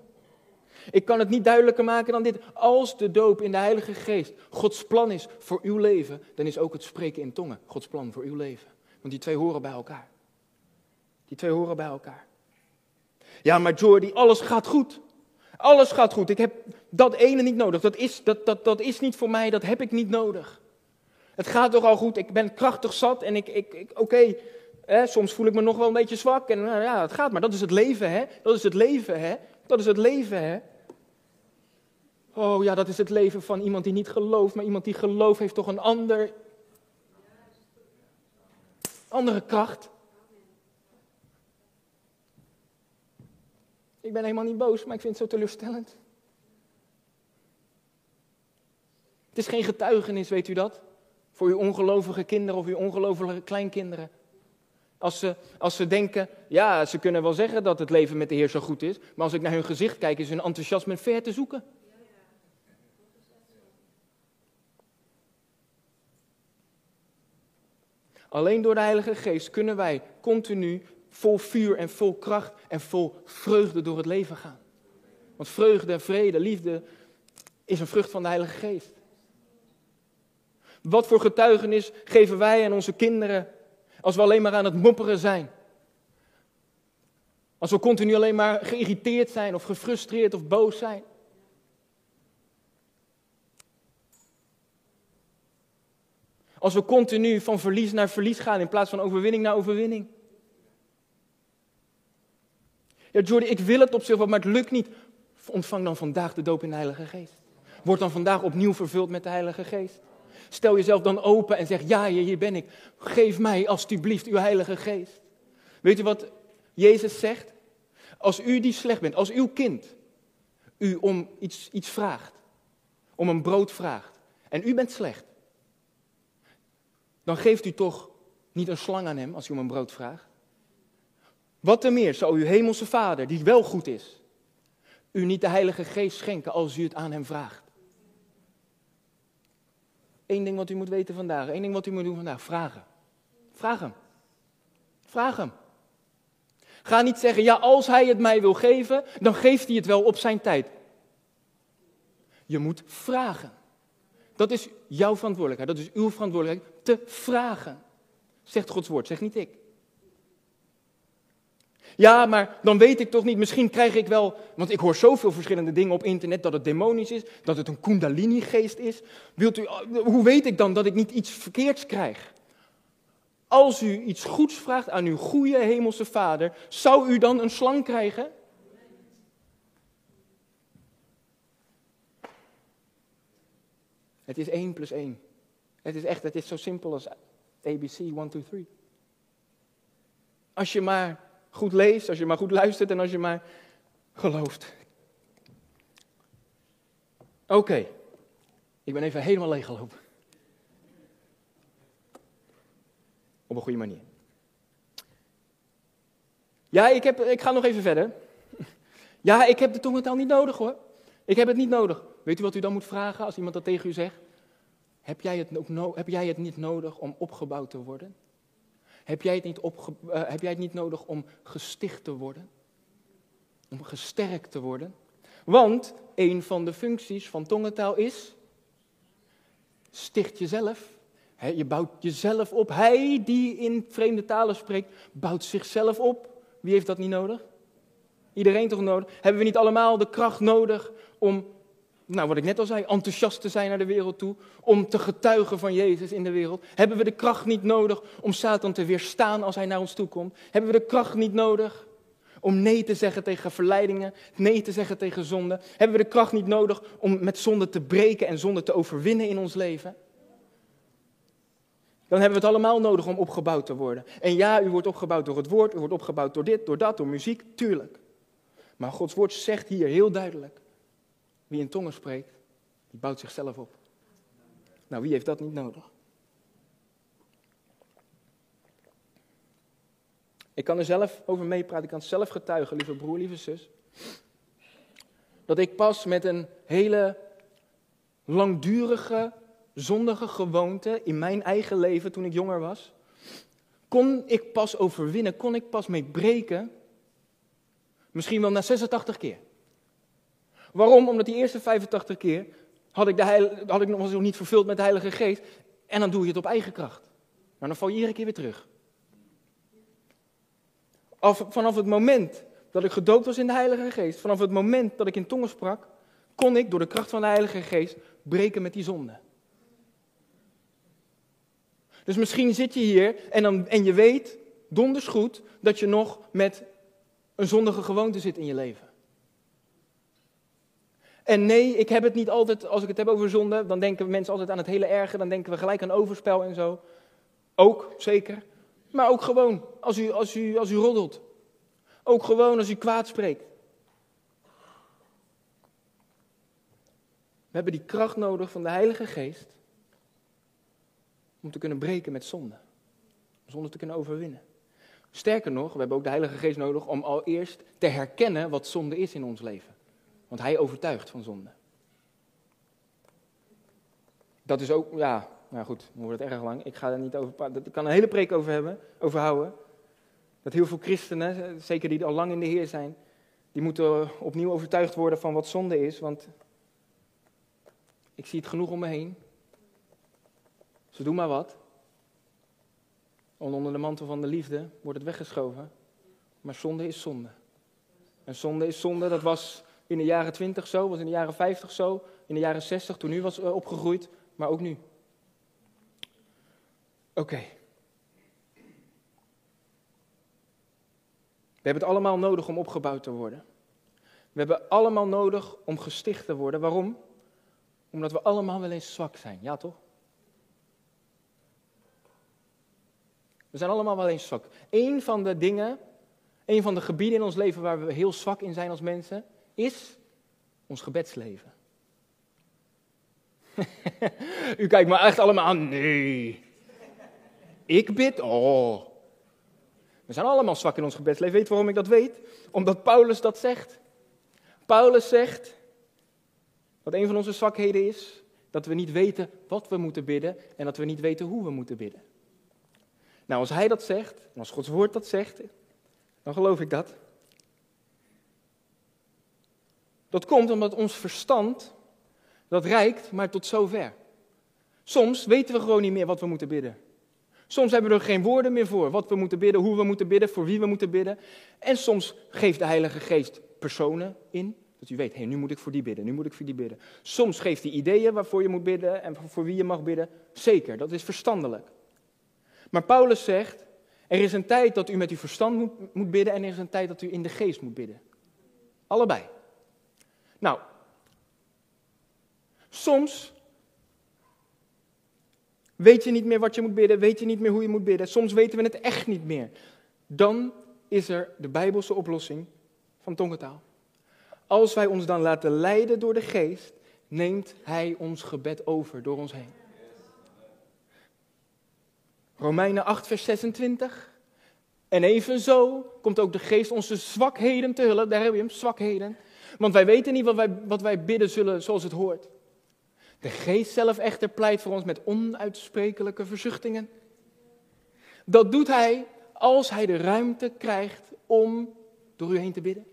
Ik kan het niet duidelijker maken dan dit. Als de doop in de Heilige Geest Gods plan is voor uw leven, dan is ook het spreken in tongen Gods plan voor uw leven. Want die twee horen bij elkaar. Die twee horen bij elkaar. Ja, maar Jordi, alles gaat goed. Alles gaat goed. Ik heb dat ene niet nodig. Dat is, dat, dat, dat is niet voor mij, dat heb ik niet nodig. Het gaat toch al goed. Ik ben krachtig zat en ik, ik, oké, soms voel ik me nog wel een beetje zwak. En nou ja, het gaat maar. Dat is het leven, hè? Dat is het leven, hè? Dat is het leven, hè? Oh ja, dat is het leven van iemand die niet gelooft, maar iemand die gelooft heeft toch een ander, andere kracht. Ik ben helemaal niet boos, maar ik vind het zo teleurstellend. Het is geen getuigenis, weet u dat? Voor uw ongelovige kinderen of uw ongelovige kleinkinderen. Als ze, als ze denken, ja, ze kunnen wel zeggen dat het leven met de Heer zo goed is, maar als ik naar hun gezicht kijk, is hun enthousiasme ver te zoeken. Alleen door de Heilige Geest kunnen wij continu vol vuur en vol kracht en vol vreugde door het leven gaan. Want vreugde, vrede, liefde is een vrucht van de Heilige Geest. Wat voor getuigenis geven wij aan onze kinderen als we alleen maar aan het mopperen zijn? Als we continu alleen maar geïrriteerd zijn of gefrustreerd of boos zijn? Als we continu van verlies naar verlies gaan in plaats van overwinning naar overwinning? Ja, Jordi, ik wil het op zich wel, maar het lukt niet. Ontvang dan vandaag de doop in de Heilige Geest. Word dan vandaag opnieuw vervuld met de Heilige Geest. Stel jezelf dan open en zeg, ja, hier ben ik. Geef mij alstublieft uw Heilige Geest. Weet u wat Jezus zegt? Als u die slecht bent, als uw kind u om iets, iets vraagt, om een brood vraagt, en u bent slecht, dan geeft u toch niet een slang aan hem als u om een brood vraagt? Wat te meer zou uw hemelse vader, die wel goed is, u niet de Heilige Geest schenken als u het aan hem vraagt? Eén ding wat u moet weten vandaag, één ding wat u moet doen vandaag, vragen. Vraag hem. Vraag hem. Ga niet zeggen, ja, als hij het mij wil geven, dan geeft hij het wel op zijn tijd. Je moet vragen. Dat is jouw verantwoordelijkheid, dat is uw verantwoordelijkheid, te vragen. Zegt Gods woord, zeg niet ik. Ja, maar dan weet ik toch niet, misschien krijg ik wel, want ik hoor zoveel verschillende dingen op internet, dat het demonisch is, dat het een kundalini-geest is. Wilt u, hoe weet ik dan dat ik niet iets verkeerds krijg? Als u iets goeds vraagt aan uw goede hemelse vader, zou u dan een slang krijgen? Het is 1 plus 1. Het is echt, het is zo simpel als ABC 1, 2, 3. Als je maar goed leest, als je maar goed luistert en als je maar gelooft. Oké, ik ben even helemaal leeggelopen. Op een goede manier. Ja, ik, heb, ik ga nog even verder. Ja, ik heb de tongentaal niet nodig hoor. Ik heb het niet nodig. Weet u wat u dan moet vragen als iemand dat tegen u zegt? Heb jij het, ook heb jij het niet nodig om opgebouwd te worden? Heb jij, het niet uh, heb jij het niet nodig om gesticht te worden? Om gesterkt te worden? Want een van de functies van tongentaal is: sticht jezelf. Je bouwt jezelf op. Hij die in vreemde talen spreekt, bouwt zichzelf op. Wie heeft dat niet nodig? Iedereen toch nodig? Hebben we niet allemaal de kracht nodig om nou wat ik net al zei, enthousiast te zijn naar de wereld toe, om te getuigen van Jezus in de wereld? Hebben we de kracht niet nodig om Satan te weerstaan als hij naar ons toe komt? Hebben we de kracht niet nodig om nee te zeggen tegen verleidingen, nee te zeggen tegen zonde? Hebben we de kracht niet nodig om met zonde te breken en zonde te overwinnen in ons leven? Dan hebben we het allemaal nodig om opgebouwd te worden. En ja, u wordt opgebouwd door het woord, u wordt opgebouwd door dit, door dat, door muziek, tuurlijk. Maar Gods woord zegt hier heel duidelijk wie in tongen spreekt, die bouwt zichzelf op. Nou, wie heeft dat niet nodig? Ik kan er zelf over meepraten, ik kan zelf getuigen, lieve broer, lieve zus. Dat ik pas met een hele langdurige, zondige gewoonte in mijn eigen leven toen ik jonger was, kon ik pas overwinnen, kon ik pas mee breken, misschien wel na 86 keer. Waarom? Omdat die eerste 85 keer had ik, de had ik nog, nog niet vervuld met de Heilige Geest. En dan doe je het op eigen kracht. Maar dan val je iedere keer weer terug. Af, vanaf het moment dat ik gedoopt was in de Heilige Geest, vanaf het moment dat ik in tongen sprak, kon ik door de kracht van de Heilige Geest breken met die zonde. Dus misschien zit je hier en, dan, en je weet donders goed dat je nog met een zondige gewoonte zit in je leven. En nee, ik heb het niet altijd, als ik het heb over zonde, dan denken mensen altijd aan het hele erge, dan denken we gelijk aan overspel en zo. Ook, zeker. Maar ook gewoon, als u, als u, als u roddelt. Ook gewoon als u kwaad spreekt. We hebben die kracht nodig van de Heilige Geest om te kunnen breken met zonde. Zonde te kunnen overwinnen. Sterker nog, we hebben ook de Heilige Geest nodig om al eerst te herkennen wat zonde is in ons leven. Want hij overtuigt van zonde. Dat is ook, ja, nou goed, dan wordt het erg lang. Ik ga er niet over. Ik kan een hele preek over hebben, over houden. Dat heel veel christenen, zeker die al lang in de Heer zijn, die moeten opnieuw overtuigd worden van wat zonde is. Want ik zie het genoeg om me heen. Ze doen maar wat. Onder de mantel van de liefde wordt het weggeschoven. Maar zonde is zonde. En zonde is zonde, dat was in de jaren 20 zo, was in de jaren 50 zo, in de jaren 60 toen u was eh, opgegroeid, maar ook nu. Oké. We hebben het allemaal nodig om opgebouwd te worden. We hebben allemaal nodig om gesticht te worden. Waarom? Omdat we allemaal wel eens zwak zijn. Ja, toch? We zijn allemaal wel eens zwak. Eén van de dingen, een van de gebieden in ons leven waar we heel zwak in zijn als mensen, is ons gebedsleven. *laughs* U kijkt me echt allemaal aan. Nee. Ik bid? Oh. We zijn allemaal zwak in ons gebedsleven. Weet waarom ik dat weet? Omdat Paulus dat zegt. Paulus zegt dat een van onze zwakheden is dat we niet weten wat we moeten bidden en dat we niet weten hoe we moeten bidden. Nou, als hij dat zegt, en als Gods woord dat zegt, dan geloof ik dat. Dat komt omdat ons verstand, dat reikt maar tot zover. Soms weten we gewoon niet meer wat we moeten bidden. Soms hebben we er geen woorden meer voor, wat we moeten bidden, hoe we moeten bidden, voor wie we moeten bidden. En soms geeft de Heilige Geest personen in, dat u weet, hé, nu moet ik voor die bidden, nu moet ik voor die bidden. Soms geeft hij ideeën waarvoor je moet bidden en voor wie je mag bidden. Zeker, dat is verstandelijk. Maar Paulus zegt, er is een tijd dat u met uw verstand moet, moet bidden en er is een tijd dat u in de geest moet bidden. Allebei. Nou, soms weet je niet meer wat je moet bidden, weet je niet meer hoe je moet bidden. Soms weten we het echt niet meer. Dan is er de Bijbelse oplossing van tongentaal. Als wij ons dan laten leiden door de geest, neemt Hij ons gebed over door ons heen. Romeinen 8, vers 26. En evenzo komt ook de geest onze zwakheden te hulp. Daar heb je hem, zwakheden. Want wij weten niet wat wij, wat wij bidden zullen zoals het hoort. De geest zelf echter pleit voor ons met onuitsprekelijke verzuchtingen. Dat doet hij als hij de ruimte krijgt om door u heen te bidden.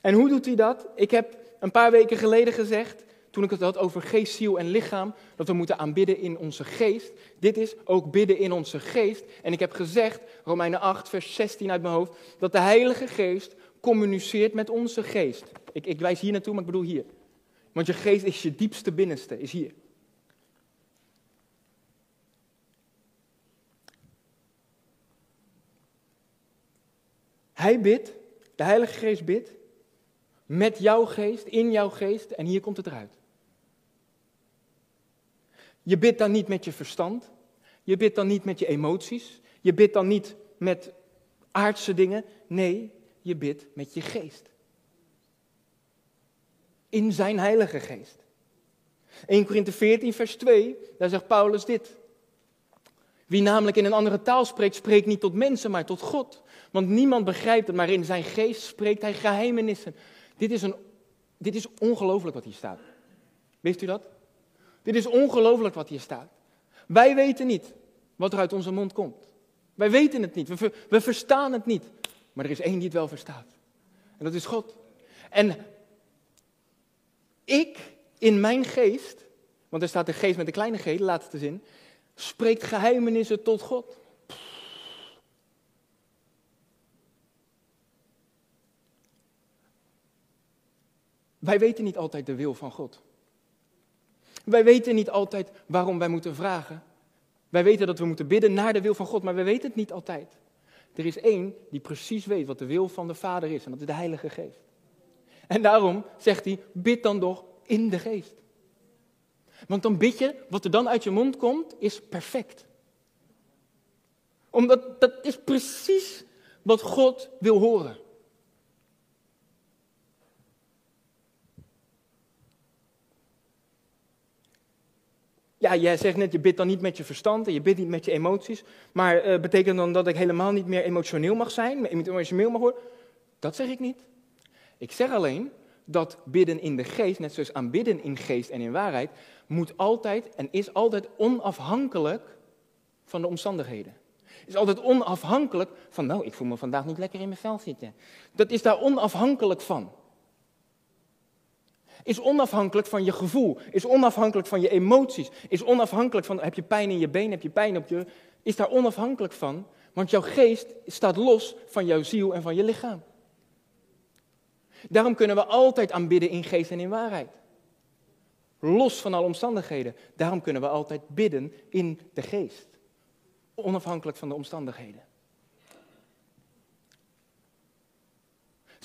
En hoe doet hij dat? Ik heb een paar weken geleden gezegd, toen ik het had over geest, ziel en lichaam, dat we moeten aanbidden in onze geest. Dit is ook bidden in onze geest. En ik heb gezegd, Romeinen 8, vers 16 uit mijn hoofd, dat de Heilige Geest communiceert met onze geest. Ik, ik wijs hier naartoe, maar ik bedoel hier. Want je geest is je diepste binnenste, is hier. Hij bidt, de Heilige Geest bidt, met jouw geest, in jouw geest, en hier komt het eruit. Je bidt dan niet met je verstand, je bidt dan niet met je emoties, je bidt dan niet met aardse dingen, nee, je bidt met je geest. In zijn Heilige Geest. 1 Korinthe 14, vers 2, daar zegt Paulus dit. Wie namelijk in een andere taal spreekt, spreekt niet tot mensen, maar tot God. Want niemand begrijpt het, maar in zijn geest spreekt hij geheimenissen. Dit is, een, dit is ongelooflijk wat hier staat. Wist u dat? Dit is ongelooflijk wat hier staat. Wij weten niet wat er uit onze mond komt. Wij weten het niet. We, we verstaan het niet. Maar er is één die het wel verstaat. En dat is God. En ik in mijn geest, want er staat de geest met de kleine g, de laatste zin, spreekt geheimenissen tot God. Wij weten niet altijd de wil van God. Wij weten niet altijd waarom wij moeten vragen. Wij weten dat we moeten bidden naar de wil van God, maar we weten het niet altijd. Er is één die precies weet wat de wil van de Vader is, en dat is de Heilige Geest. En daarom zegt hij: bid dan toch in de Geest. Want dan bid je, wat er dan uit je mond komt, is perfect. Omdat dat is precies wat God wil horen. Ja, jij zegt net, je bidt dan niet met je verstand en je bidt niet met je emoties. Maar uh, betekent dan dat ik helemaal niet meer emotioneel mag zijn, emotioneel mag worden? Dat zeg ik niet. Ik zeg alleen dat bidden in de geest, net zoals aanbidden in geest en in waarheid, moet altijd en is altijd onafhankelijk van de omstandigheden. Is altijd onafhankelijk van, nou, ik voel me vandaag niet lekker in mijn vel zitten. Dat is daar onafhankelijk van is onafhankelijk van je gevoel, is onafhankelijk van je emoties, is onafhankelijk van heb je pijn in je been, heb je pijn op je, is daar onafhankelijk van, want jouw geest staat los van jouw ziel en van je lichaam. Daarom kunnen we altijd aanbidden in geest en in waarheid. Los van alle omstandigheden. Daarom kunnen we altijd bidden in de geest. Onafhankelijk van de omstandigheden.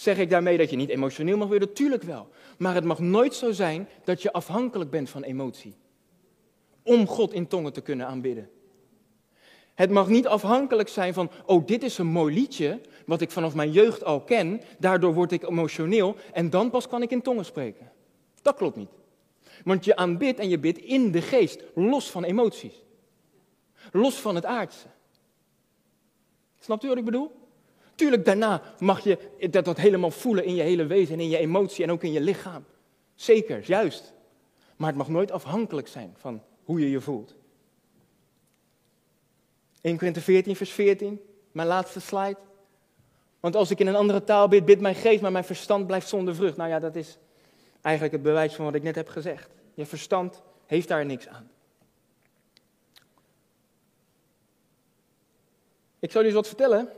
Zeg ik daarmee dat je niet emotioneel mag worden? Tuurlijk wel. Maar het mag nooit zo zijn dat je afhankelijk bent van emotie. Om God in tongen te kunnen aanbidden. Het mag niet afhankelijk zijn van, oh dit is een mooi liedje, wat ik vanaf mijn jeugd al ken, daardoor word ik emotioneel en dan pas kan ik in tongen spreken. Dat klopt niet. Want je aanbidt en je bidt in de geest, los van emoties. Los van het aardse. Snapt u wat ik bedoel? Tuurlijk, daarna mag je dat, dat helemaal voelen in je hele wezen en in je emotie en ook in je lichaam. Zeker, juist. Maar het mag nooit afhankelijk zijn van hoe je je voelt. 1 Korinther 14, vers 14, mijn laatste slide. Want als ik in een andere taal bid, bid mijn geest, maar mijn verstand blijft zonder vrucht. Nou ja, dat is eigenlijk het bewijs van wat ik net heb gezegd. Je verstand heeft daar niks aan. Ik zal u eens wat vertellen.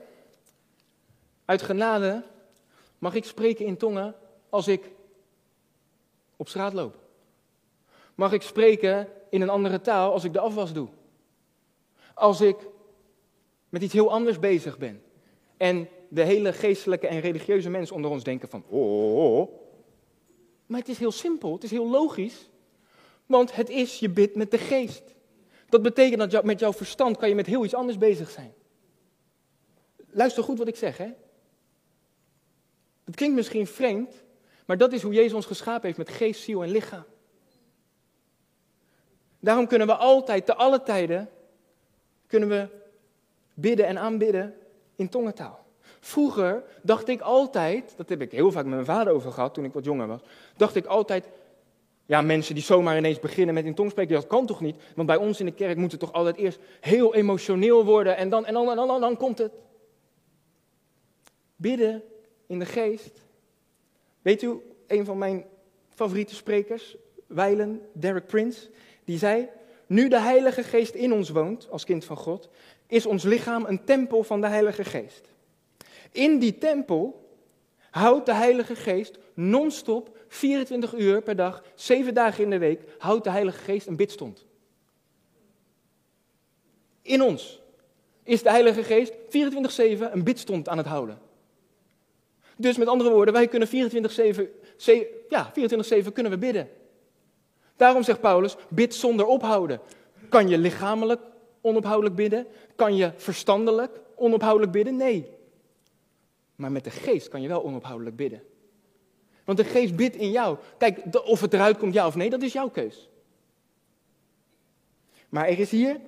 Uit genade mag ik spreken in tongen als ik op straat loop. Mag ik spreken in een andere taal als ik de afwas doe. Als ik met iets heel anders bezig ben. En de hele geestelijke en religieuze mensen onder ons denken van, oh, oh, oh. Maar het is heel simpel, het is heel logisch. Want het is, je bidt met de geest. Dat betekent dat met jouw verstand kan je met heel iets anders bezig zijn. Luister goed wat ik zeg, hè. Het klinkt misschien vreemd, maar dat is hoe Jezus ons geschapen heeft met geest, ziel en lichaam. Daarom kunnen we altijd, te alle tijden, kunnen we bidden en aanbidden in tongentaal. Vroeger dacht ik altijd, dat heb ik heel vaak met mijn vader over gehad toen ik wat jonger was, dacht ik altijd, ja mensen die zomaar ineens beginnen met in tong spreken, dat kan toch niet? Want bij ons in de kerk moet het toch altijd eerst heel emotioneel worden en dan, en dan, en dan, en dan komt het. Bidden in de geest. Weet u, een van mijn favoriete sprekers, Weilen, Derek Prince, die zei, nu de Heilige Geest in ons woont, als kind van God, is ons lichaam een tempel van de Heilige Geest. In die tempel houdt de Heilige Geest non-stop, 24 uur per dag, 7 dagen in de week, houdt de Heilige Geest een bidstond. In ons is de Heilige Geest 24-7 een bidstond aan het houden. Dus met andere woorden, wij kunnen 24-7, ja, 24-7 kunnen we bidden. Daarom zegt Paulus, bid zonder ophouden. Kan je lichamelijk onophoudelijk bidden? Kan je verstandelijk onophoudelijk bidden? Nee. Maar met de geest kan je wel onophoudelijk bidden. Want de geest bidt in jou. Kijk, of het eruit komt ja of nee, dat is jouw keus. Maar er is hier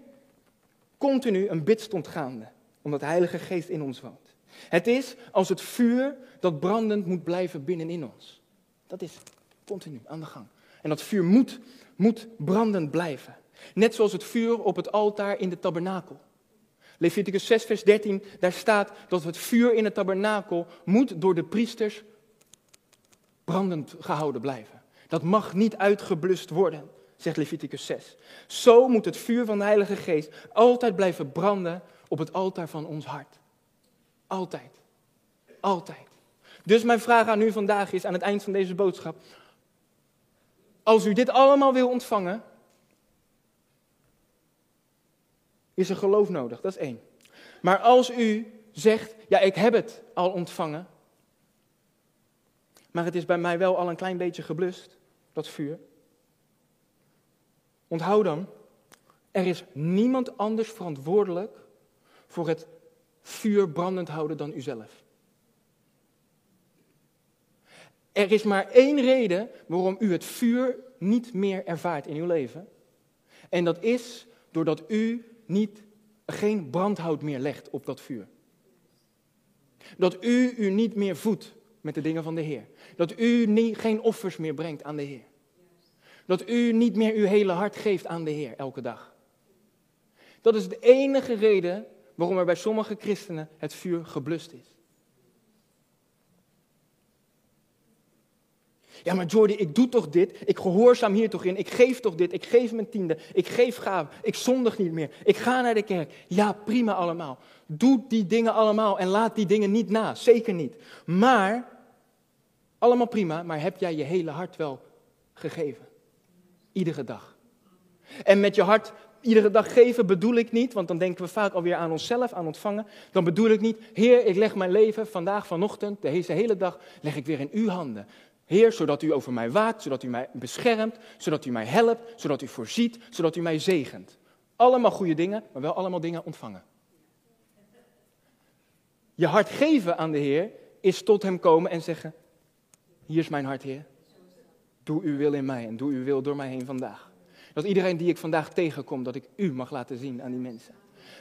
continu een bidstond gaande, omdat de Heilige Geest in ons woont. Het is als het vuur dat brandend moet blijven binnenin ons. Dat is continu aan de gang. En dat vuur moet, moet brandend blijven. Net zoals het vuur op het altaar in de tabernakel. Leviticus 6, vers 13, daar staat dat het vuur in het tabernakel moet door de priesters brandend gehouden blijven. Dat mag niet uitgeblust worden, zegt Leviticus 6. Zo moet het vuur van de Heilige Geest altijd blijven branden op het altaar van ons hart. Altijd. Altijd. Dus mijn vraag aan u vandaag is aan het eind van deze boodschap. Als u dit allemaal wil ontvangen, is er geloof nodig. Dat is één. Maar als u zegt, ja, ik heb het al ontvangen, maar het is bij mij wel al een klein beetje geblust, dat vuur. Onthoud dan, er is niemand anders verantwoordelijk voor het vuur brandend houden dan uzelf. Er is maar één reden waarom u het vuur niet meer ervaart in uw leven. En dat is doordat u niet, geen brandhout meer legt op dat vuur. Dat u u niet meer voedt met de dingen van de Heer. Dat u geen offers meer brengt aan de Heer. Dat u niet meer uw hele hart geeft aan de Heer elke dag. Dat is de enige reden waarom er bij sommige christenen het vuur geblust is. Ja, maar Jordi, ik doe toch dit? Ik gehoorzaam hier toch in? Ik geef toch dit? Ik geef mijn tiende? Ik geef gaven? Ik zondig niet meer? Ik ga naar de kerk? Ja, prima allemaal. Doe die dingen allemaal en laat die dingen niet na. Zeker niet. Maar, allemaal prima, maar heb jij je hele hart wel gegeven? Iedere dag. En met je hart iedere dag geven bedoel ik niet, want dan denken we vaak alweer aan onszelf, aan ontvangen. Dan bedoel ik niet, Heer, ik leg mijn leven vandaag, vanochtend, deze hele dag, leg ik weer in uw handen. Heer, zodat u over mij waakt, zodat u mij beschermt, zodat u mij helpt, zodat u voorziet, zodat u mij zegent. Allemaal goede dingen, maar wel allemaal dingen ontvangen. Je hart geven aan de Heer is tot Hem komen en zeggen, hier is mijn hart, Heer. Doe uw wil in mij en doe uw wil door mij heen vandaag. Dat iedereen die ik vandaag tegenkom, dat ik u mag laten zien aan die mensen.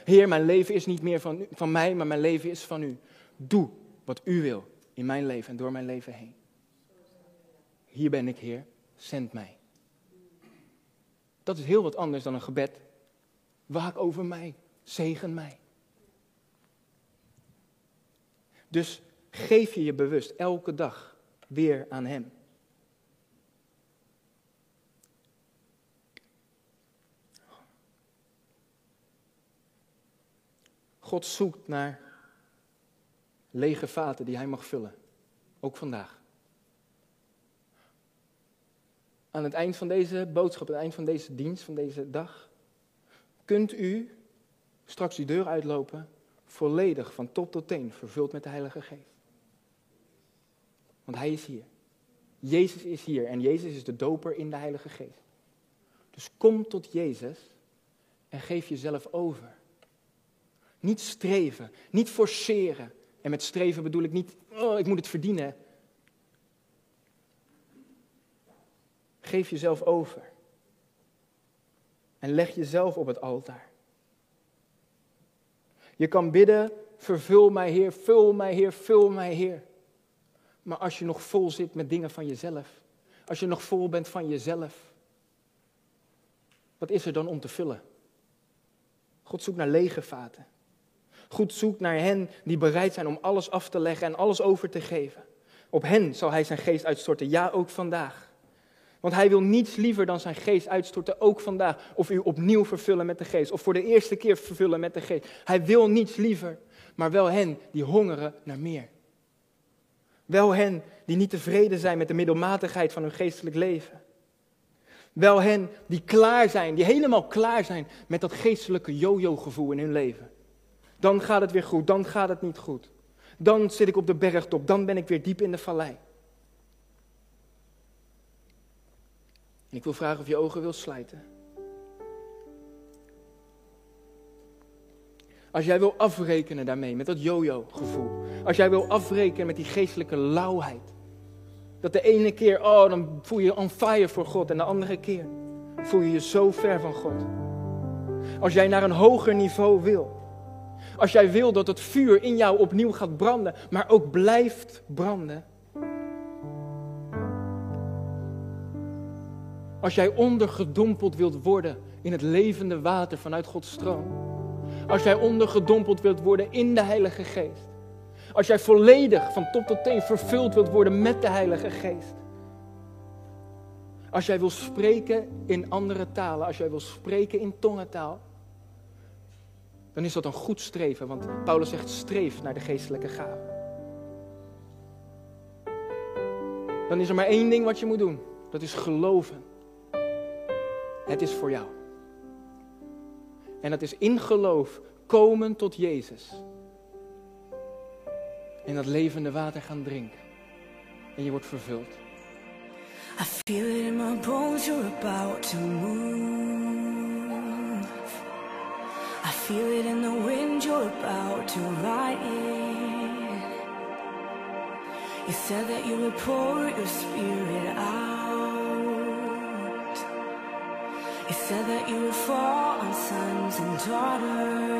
Heer, mijn leven is niet meer van, van mij, maar mijn leven is van u. Doe wat u wil in mijn leven en door mijn leven heen. Hier ben ik, Heer, zend mij. Dat is heel wat anders dan een gebed. Waak over mij, zegen mij. Dus geef je je bewust elke dag weer aan Hem. God zoekt naar lege vaten die Hij mag vullen. Ook vandaag. Aan het eind van deze boodschap, aan het eind van deze dienst, van deze dag, kunt u straks die deur uitlopen, volledig van top tot teen, vervuld met de Heilige Geest. Want Hij is hier. Jezus is hier en Jezus is de doper in de Heilige Geest. Dus kom tot Jezus en geef jezelf over. Niet streven, niet forceren. En met streven bedoel ik niet, oh, ik moet het verdienen. Geef jezelf over. En leg jezelf op het altaar. Je kan bidden, vervul mij Heer, vul mij Heer, vul mij Heer. Maar als je nog vol zit met dingen van jezelf, als je nog vol bent van jezelf, wat is er dan om te vullen? God zoekt naar lege vaten. God zoekt naar hen die bereid zijn om alles af te leggen en alles over te geven. Op hen zal hij zijn geest uitstorten, ja ook vandaag. Want hij wil niets liever dan zijn geest uitstorten, ook vandaag. Of u opnieuw vervullen met de geest, of voor de eerste keer vervullen met de geest. Hij wil niets liever, maar wel hen die hongeren naar meer. Wel hen die niet tevreden zijn met de middelmatigheid van hun geestelijk leven. Wel hen die klaar zijn, die helemaal klaar zijn met dat geestelijke yo-yo-gevoel in hun leven. Dan gaat het weer goed, dan gaat het niet goed. Dan zit ik op de bergtop, dan ben ik weer diep in de vallei. En ik wil vragen of je ogen wil sluiten. Als jij wil afrekenen daarmee, met dat yo-yo-gevoel. Als jij wil afrekenen met die geestelijke lauwheid. Dat de ene keer, oh, dan voel je je on fire voor God. En de andere keer voel je je zo ver van God. Als jij naar een hoger niveau wil. Als jij wil dat het vuur in jou opnieuw gaat branden, maar ook blijft branden. Als jij ondergedompeld wilt worden in het levende water vanuit Gods stroom. Als jij ondergedompeld wilt worden in de Heilige Geest. Als jij volledig van top tot teen vervuld wilt worden met de Heilige Geest. Als jij wil spreken in andere talen, als jij wil spreken in tongentaal, dan is dat een goed streven, want Paulus zegt streef naar de geestelijke gaven. Dan is er maar één ding wat je moet doen, dat is geloven. Het is voor jou. En dat is in geloof komen tot Jezus. En dat levende water gaan drinken. En je wordt vervuld. I feel it in my about to move. Feel it in the wind, you're about to ride in. You said that you would pour your spirit out. You said that you would fall on sons and daughters.